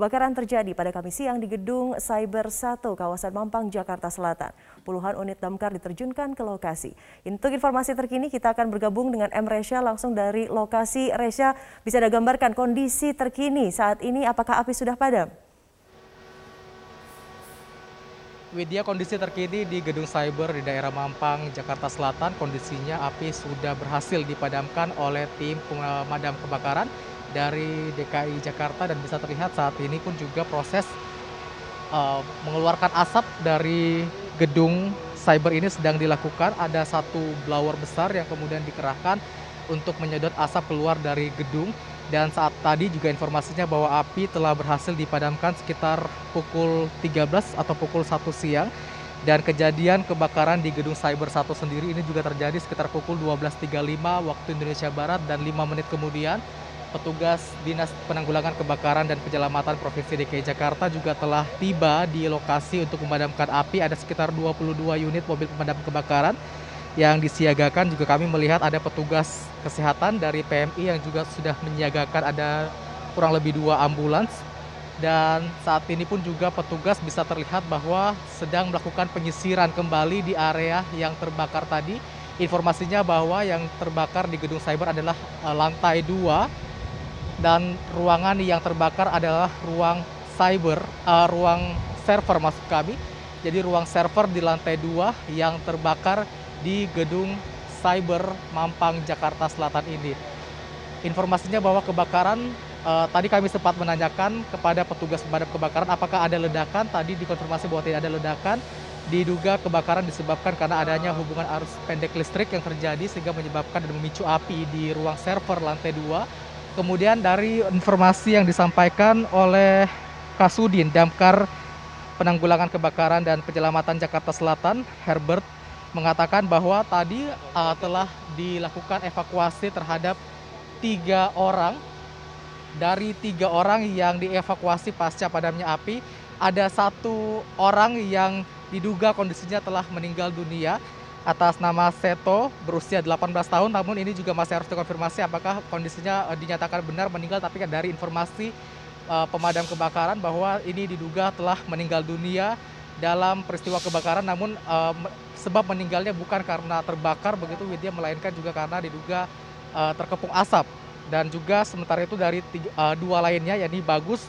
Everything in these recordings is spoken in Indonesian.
Kebakaran terjadi pada Kamis siang di gedung Cyber 1 kawasan Mampang, Jakarta Selatan. Puluhan unit damkar diterjunkan ke lokasi. Untuk informasi terkini kita akan bergabung dengan M. Resya langsung dari lokasi. Resya bisa Anda gambarkan kondisi terkini saat ini apakah api sudah padam? Widya kondisi terkini di gedung cyber di daerah Mampang, Jakarta Selatan, kondisinya api sudah berhasil dipadamkan oleh tim pemadam kebakaran dari DKI Jakarta dan bisa terlihat saat ini pun juga proses uh, mengeluarkan asap dari gedung cyber ini sedang dilakukan. Ada satu blower besar yang kemudian dikerahkan untuk menyedot asap keluar dari gedung. Dan saat tadi juga informasinya bahwa api telah berhasil dipadamkan sekitar pukul 13 atau pukul 1 siang. Dan kejadian kebakaran di gedung Cyber 1 sendiri ini juga terjadi sekitar pukul 12.35 waktu Indonesia Barat dan 5 menit kemudian petugas Dinas Penanggulangan Kebakaran dan Penyelamatan Provinsi DKI Jakarta juga telah tiba di lokasi untuk memadamkan api. Ada sekitar 22 unit mobil pemadam kebakaran yang disiagakan. Juga kami melihat ada petugas kesehatan dari PMI yang juga sudah menyiagakan ada kurang lebih dua ambulans. Dan saat ini pun juga petugas bisa terlihat bahwa sedang melakukan penyisiran kembali di area yang terbakar tadi. Informasinya bahwa yang terbakar di gedung cyber adalah eh, lantai 2 dan ruangan yang terbakar adalah ruang cyber, uh, ruang server maksud kami. Jadi ruang server di lantai dua yang terbakar di gedung cyber Mampang, Jakarta Selatan ini. Informasinya bahwa kebakaran uh, tadi kami sempat menanyakan kepada petugas pemadam kebakaran apakah ada ledakan. Tadi dikonfirmasi bahwa tidak ada ledakan. Diduga kebakaran disebabkan karena adanya hubungan arus pendek listrik yang terjadi sehingga menyebabkan dan memicu api di ruang server lantai 2 Kemudian dari informasi yang disampaikan oleh Kasudin Damkar Penanggulangan Kebakaran dan Penyelamatan Jakarta Selatan, Herbert, mengatakan bahwa tadi uh, telah dilakukan evakuasi terhadap tiga orang. Dari tiga orang yang dievakuasi pasca padamnya api, ada satu orang yang diduga kondisinya telah meninggal dunia atas nama Seto berusia 18 tahun namun ini juga masih harus dikonfirmasi apakah kondisinya uh, dinyatakan benar meninggal tapi kan dari informasi uh, pemadam kebakaran bahwa ini diduga telah meninggal dunia dalam peristiwa kebakaran namun uh, sebab meninggalnya bukan karena terbakar begitu Widya melainkan juga karena diduga uh, terkepung asap. Dan juga sementara itu dari tiga, uh, dua lainnya yakni Bagus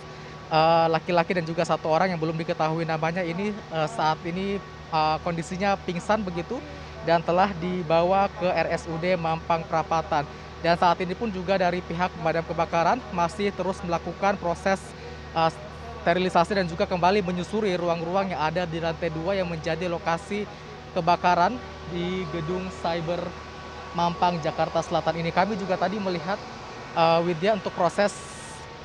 laki-laki dan juga satu orang yang belum diketahui namanya ini saat ini uh, kondisinya pingsan begitu dan telah dibawa ke RSUD Mampang Perapatan. Dan saat ini pun juga dari pihak pemadam kebakaran masih terus melakukan proses uh, sterilisasi dan juga kembali menyusuri ruang-ruang yang ada di lantai dua yang menjadi lokasi kebakaran di gedung Cyber Mampang Jakarta Selatan ini. Kami juga tadi melihat uh, Widya untuk proses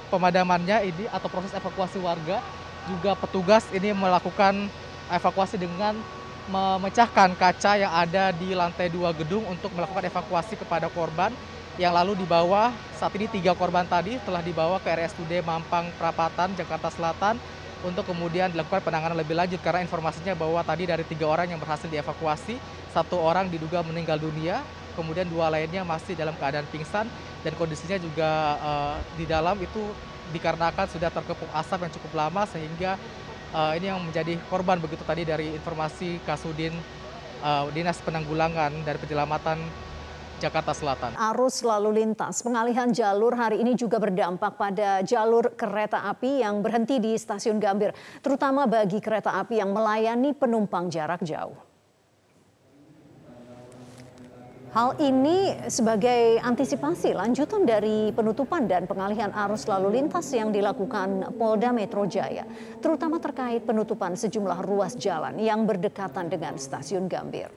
pemadamannya ini atau proses evakuasi warga juga petugas ini melakukan evakuasi dengan memecahkan kaca yang ada di lantai dua gedung untuk melakukan evakuasi kepada korban. Yang lalu dibawa saat ini tiga korban tadi telah dibawa ke RSUD Mampang Perapatan Jakarta Selatan untuk kemudian dilakukan penanganan lebih lanjut karena informasinya bahwa tadi dari tiga orang yang berhasil dievakuasi satu orang diduga meninggal dunia kemudian dua lainnya masih dalam keadaan pingsan dan kondisinya juga uh, di dalam itu dikarenakan sudah terkepung asap yang cukup lama sehingga uh, ini yang menjadi korban begitu tadi dari informasi Kasudin uh, Dinas Penanggulangan dari Penyelamatan Jakarta Selatan. Arus lalu lintas pengalihan jalur hari ini juga berdampak pada jalur kereta api yang berhenti di stasiun Gambir, terutama bagi kereta api yang melayani penumpang jarak jauh. Hal ini sebagai antisipasi lanjutan dari penutupan dan pengalihan arus lalu lintas yang dilakukan Polda Metro Jaya, terutama terkait penutupan sejumlah ruas jalan yang berdekatan dengan stasiun Gambir.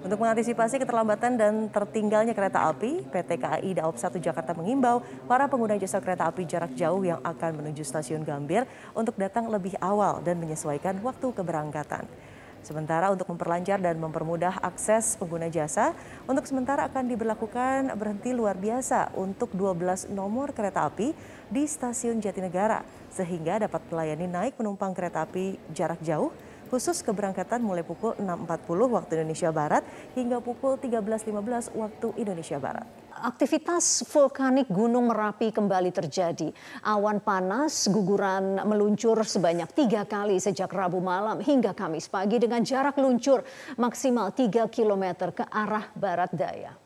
Untuk mengantisipasi keterlambatan dan tertinggalnya kereta api, PT KAI Daob 1 Jakarta mengimbau para pengguna jasa kereta api jarak jauh yang akan menuju stasiun Gambir untuk datang lebih awal dan menyesuaikan waktu keberangkatan. Sementara untuk memperlancar dan mempermudah akses pengguna jasa, untuk sementara akan diberlakukan berhenti luar biasa untuk 12 nomor kereta api di stasiun Jatinegara, sehingga dapat melayani naik penumpang kereta api jarak jauh, khusus keberangkatan mulai pukul 6.40 waktu Indonesia Barat hingga pukul 13.15 waktu Indonesia Barat. Aktivitas vulkanik Gunung Merapi kembali terjadi. Awan panas guguran meluncur sebanyak tiga kali sejak Rabu malam hingga Kamis pagi dengan jarak luncur maksimal 3 km ke arah barat daya.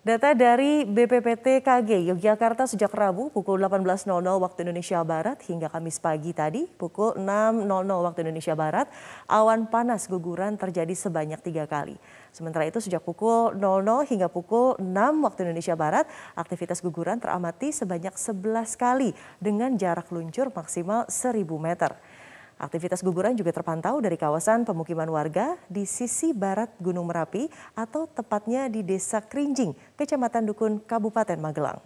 Data dari BPPT KG Yogyakarta sejak Rabu pukul 18.00 waktu Indonesia Barat hingga Kamis pagi tadi pukul 6.00 waktu Indonesia Barat, awan panas guguran terjadi sebanyak tiga kali. Sementara itu sejak pukul 00 hingga pukul 6 waktu Indonesia Barat, aktivitas guguran teramati sebanyak 11 kali dengan jarak luncur maksimal 1000 meter. Aktivitas guguran juga terpantau dari kawasan pemukiman warga di sisi barat Gunung Merapi atau tepatnya di Desa Krinjing, Kecamatan Dukun, Kabupaten Magelang.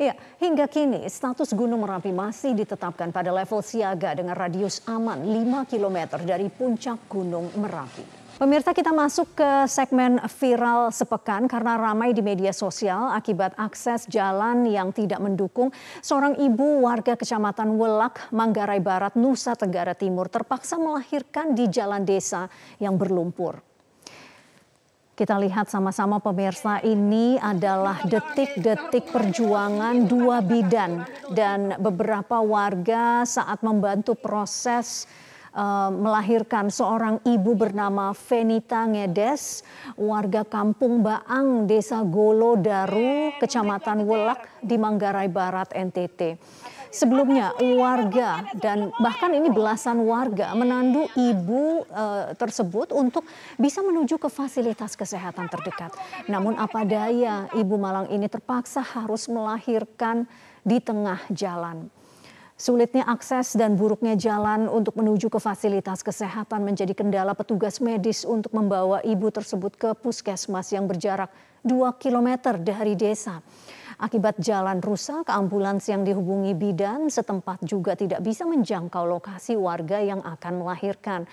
Ya, hingga kini status Gunung Merapi masih ditetapkan pada level siaga dengan radius aman 5 km dari puncak Gunung Merapi. Pemirsa kita masuk ke segmen viral sepekan karena ramai di media sosial akibat akses jalan yang tidak mendukung. Seorang ibu warga kecamatan Welak, Manggarai Barat, Nusa Tenggara Timur terpaksa melahirkan di jalan desa yang berlumpur. Kita lihat sama-sama pemirsa ini adalah detik-detik perjuangan dua bidan dan beberapa warga saat membantu proses uh, melahirkan seorang ibu bernama Venita Ngedes, warga kampung Baang, Desa Golo Daru, Kecamatan Welak di Manggarai Barat, NTT. Sebelumnya warga dan bahkan ini belasan warga menandu ibu uh, tersebut untuk bisa menuju ke fasilitas kesehatan terdekat. Namun apa daya ibu Malang ini terpaksa harus melahirkan di tengah jalan. Sulitnya akses dan buruknya jalan untuk menuju ke fasilitas kesehatan menjadi kendala petugas medis untuk membawa ibu tersebut ke puskesmas yang berjarak 2 km dari desa. Akibat jalan rusak, ambulans yang dihubungi bidan setempat juga tidak bisa menjangkau lokasi warga yang akan melahirkan.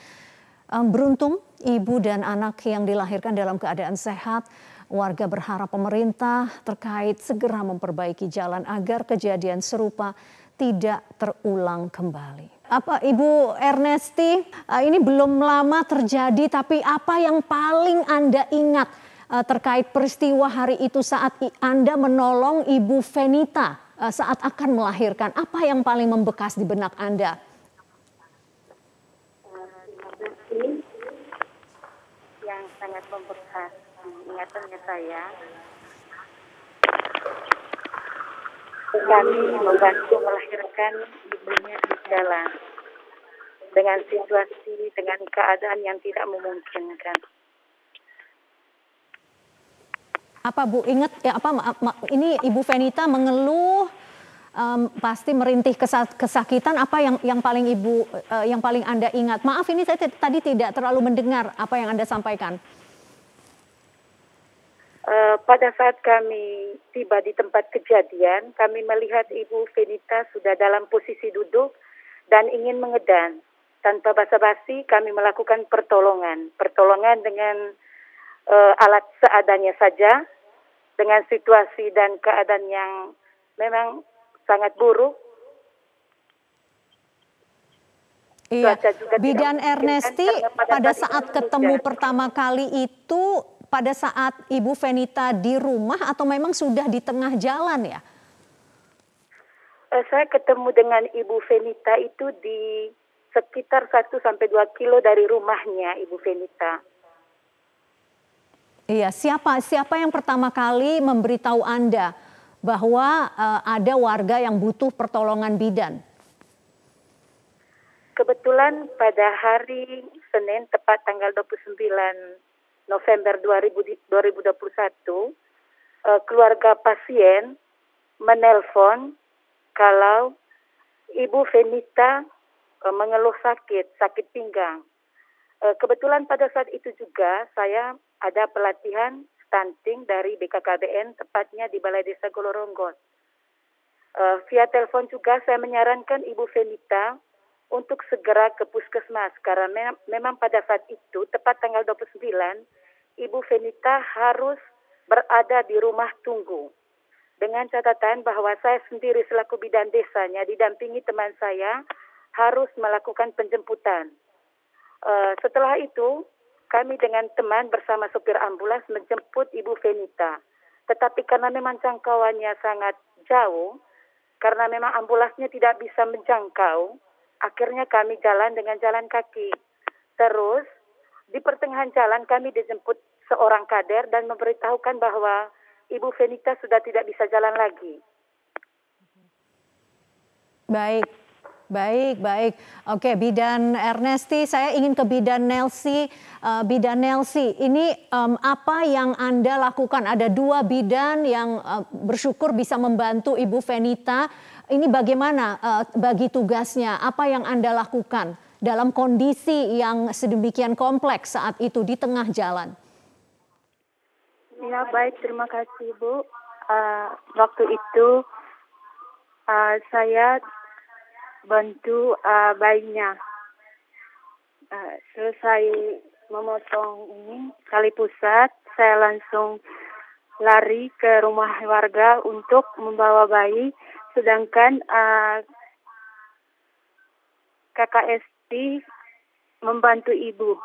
Beruntung, ibu dan anak yang dilahirkan dalam keadaan sehat. Warga berharap pemerintah terkait segera memperbaiki jalan agar kejadian serupa tidak terulang kembali. Apa Ibu Ernesti, eh, ini belum lama terjadi tapi apa yang paling Anda ingat eh, terkait peristiwa hari itu saat Anda menolong Ibu Venita eh, saat akan melahirkan? Apa yang paling membekas di benak Anda? Yang sangat membekas ingatannya saya kami membantu melahirkan ibunya di jalan dengan situasi dengan keadaan yang tidak memungkinkan. Apa Bu ingat ya apa ini Ibu Venita mengeluh um, pasti merintih kesakitan apa yang yang paling Ibu uh, yang paling Anda ingat? Maaf ini saya tadi tidak terlalu mendengar apa yang Anda sampaikan. Uh, pada saat kami tiba di tempat kejadian, kami melihat Ibu Venita sudah dalam posisi duduk dan ingin mengedan. Tanpa basa-basi, kami melakukan pertolongan. Pertolongan dengan uh, alat seadanya saja, dengan situasi dan keadaan yang memang sangat buruk. Iya, Bidan Ernesti pada saat ketemu pertama kali itu pada saat Ibu Venita di rumah atau memang sudah di tengah jalan ya? Uh, saya ketemu dengan Ibu Venita itu di sekitar 1 sampai 2 kilo dari rumahnya Ibu Venita. Iya, siapa siapa yang pertama kali memberitahu Anda bahwa uh, ada warga yang butuh pertolongan bidan? Kebetulan pada hari Senin tepat tanggal 29 November 2021 uh, keluarga pasien menelpon kalau Ibu Venita uh, mengeluh sakit, sakit pinggang. Uh, kebetulan pada saat itu juga saya ada pelatihan stunting dari BKKBN tepatnya di Balai Desa Goloronggot. Via telepon juga saya menyarankan Ibu Venita untuk segera ke puskesmas karena me memang pada saat itu tepat tanggal 29 Ibu Venita harus berada di rumah tunggu dengan catatan bahwa saya sendiri selaku bidan desanya didampingi teman saya harus melakukan penjemputan. Uh, setelah itu, kami dengan teman bersama supir ambulans menjemput Ibu Venita. Tetapi karena memang jangkauannya sangat jauh, karena memang ambulansnya tidak bisa menjangkau, akhirnya kami jalan dengan jalan kaki. Terus, di pertengahan jalan kami dijemput seorang kader dan memberitahukan bahwa Ibu Venita sudah tidak bisa jalan lagi. Baik, baik, baik. Oke, Bidan Ernesti, saya ingin ke Bidan Nelsi. Uh, bidan Nelsi, ini apa yang Anda lakukan? Ada dua bidan yang uh, bersyukur bisa membantu Ibu Venita. Ini bagaimana uh, bagi tugasnya? Apa yang Anda lakukan dalam kondisi yang sedemikian kompleks saat itu di tengah jalan? Ya, baik. Terima kasih, Bu. Uh, waktu itu uh, saya bantu uh, bayinya. Uh, selesai memotong ini kali pusat, saya langsung lari ke rumah warga untuk membawa bayi, sedangkan uh, KKST membantu ibu.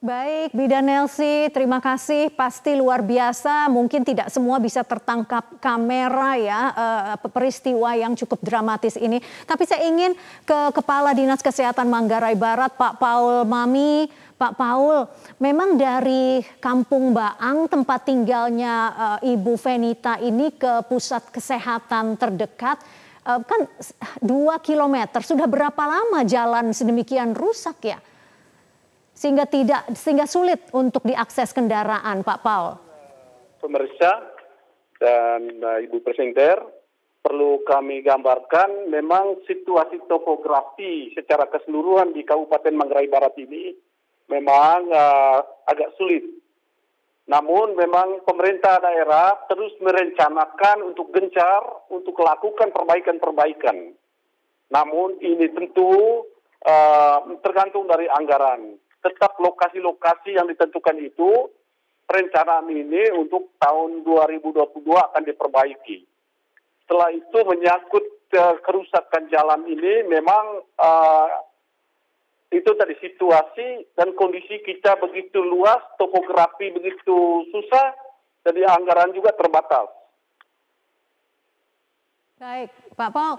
Baik, Bidan Nelsi, terima kasih. Pasti luar biasa. Mungkin tidak semua bisa tertangkap kamera ya uh, peristiwa yang cukup dramatis ini. Tapi saya ingin ke Kepala Dinas Kesehatan Manggarai Barat, Pak Paul Mami. Pak Paul, memang dari Kampung Baang tempat tinggalnya uh, Ibu Venita ini ke pusat kesehatan terdekat uh, kan dua kilometer. Sudah berapa lama jalan sedemikian rusak ya? Sehingga tidak sehingga sulit untuk diakses kendaraan, Pak Paul. Pemeriksa dan uh, Ibu Presenter perlu kami gambarkan memang situasi topografi secara keseluruhan di Kabupaten Manggarai Barat ini memang uh, agak sulit. Namun memang pemerintah daerah terus merencanakan untuk gencar untuk melakukan perbaikan-perbaikan. Namun ini tentu uh, tergantung dari anggaran tetap lokasi-lokasi yang ditentukan itu perencanaan ini untuk tahun 2022 akan diperbaiki. Setelah itu menyangkut kerusakan jalan ini memang uh, itu tadi situasi dan kondisi kita begitu luas, topografi begitu susah, jadi anggaran juga terbatas. Baik, Pak Paul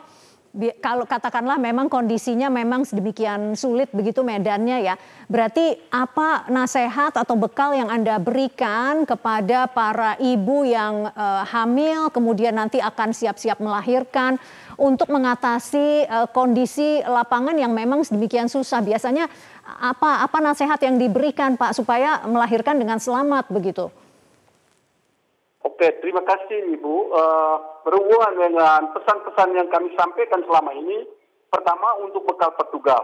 kalau katakanlah memang kondisinya memang sedemikian sulit begitu medannya ya. Berarti apa nasihat atau bekal yang Anda berikan kepada para ibu yang uh, hamil kemudian nanti akan siap-siap melahirkan untuk mengatasi uh, kondisi lapangan yang memang sedemikian susah. Biasanya apa apa nasihat yang diberikan Pak supaya melahirkan dengan selamat begitu? Oke, terima kasih Ibu. Uh, berhubungan dengan pesan-pesan yang kami sampaikan selama ini, pertama untuk bekal petugas.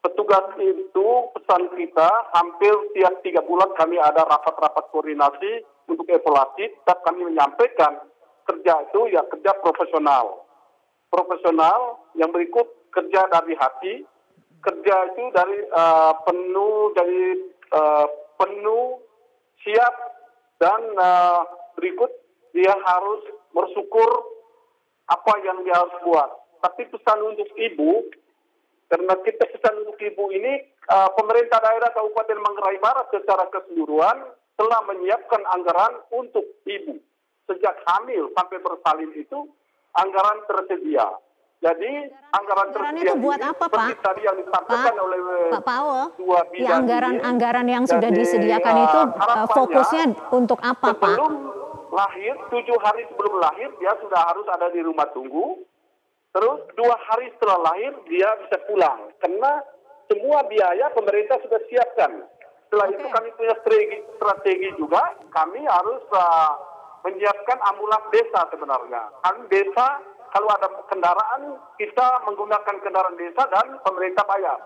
Petugas itu pesan kita hampir tiap tiga bulan kami ada rapat-rapat koordinasi untuk evaluasi, tetap kami menyampaikan kerja itu ya kerja profesional. Profesional yang berikut kerja dari hati, kerja itu dari uh, penuh dari uh, penuh siap dan uh, berikut dia harus bersyukur apa yang dia harus buat. Tapi pesan untuk ibu, karena kita pesan untuk ibu ini, uh, pemerintah daerah Kabupaten Manggarai Barat secara keseluruhan telah menyiapkan anggaran untuk ibu. Sejak hamil sampai bersalin itu, anggaran tersedia. Jadi anggaran, anggaran tersedia itu buat apa, Pak? Tadi yang disampaikan Pak, oleh Pak Paul, dua ya, anggaran ini, anggaran yang sudah disediakan uh, itu uh, fokusnya untuk apa, sebelum Pak? Lahir, tujuh hari sebelum lahir dia sudah harus ada di rumah tunggu. Terus dua hari setelah lahir dia bisa pulang. Karena semua biaya pemerintah sudah siapkan. Setelah okay. itu kami punya strategi, strategi juga. Kami harus uh, menyiapkan ambulans desa sebenarnya. Kan desa kalau ada kendaraan kita menggunakan kendaraan desa dan pemerintah bayar.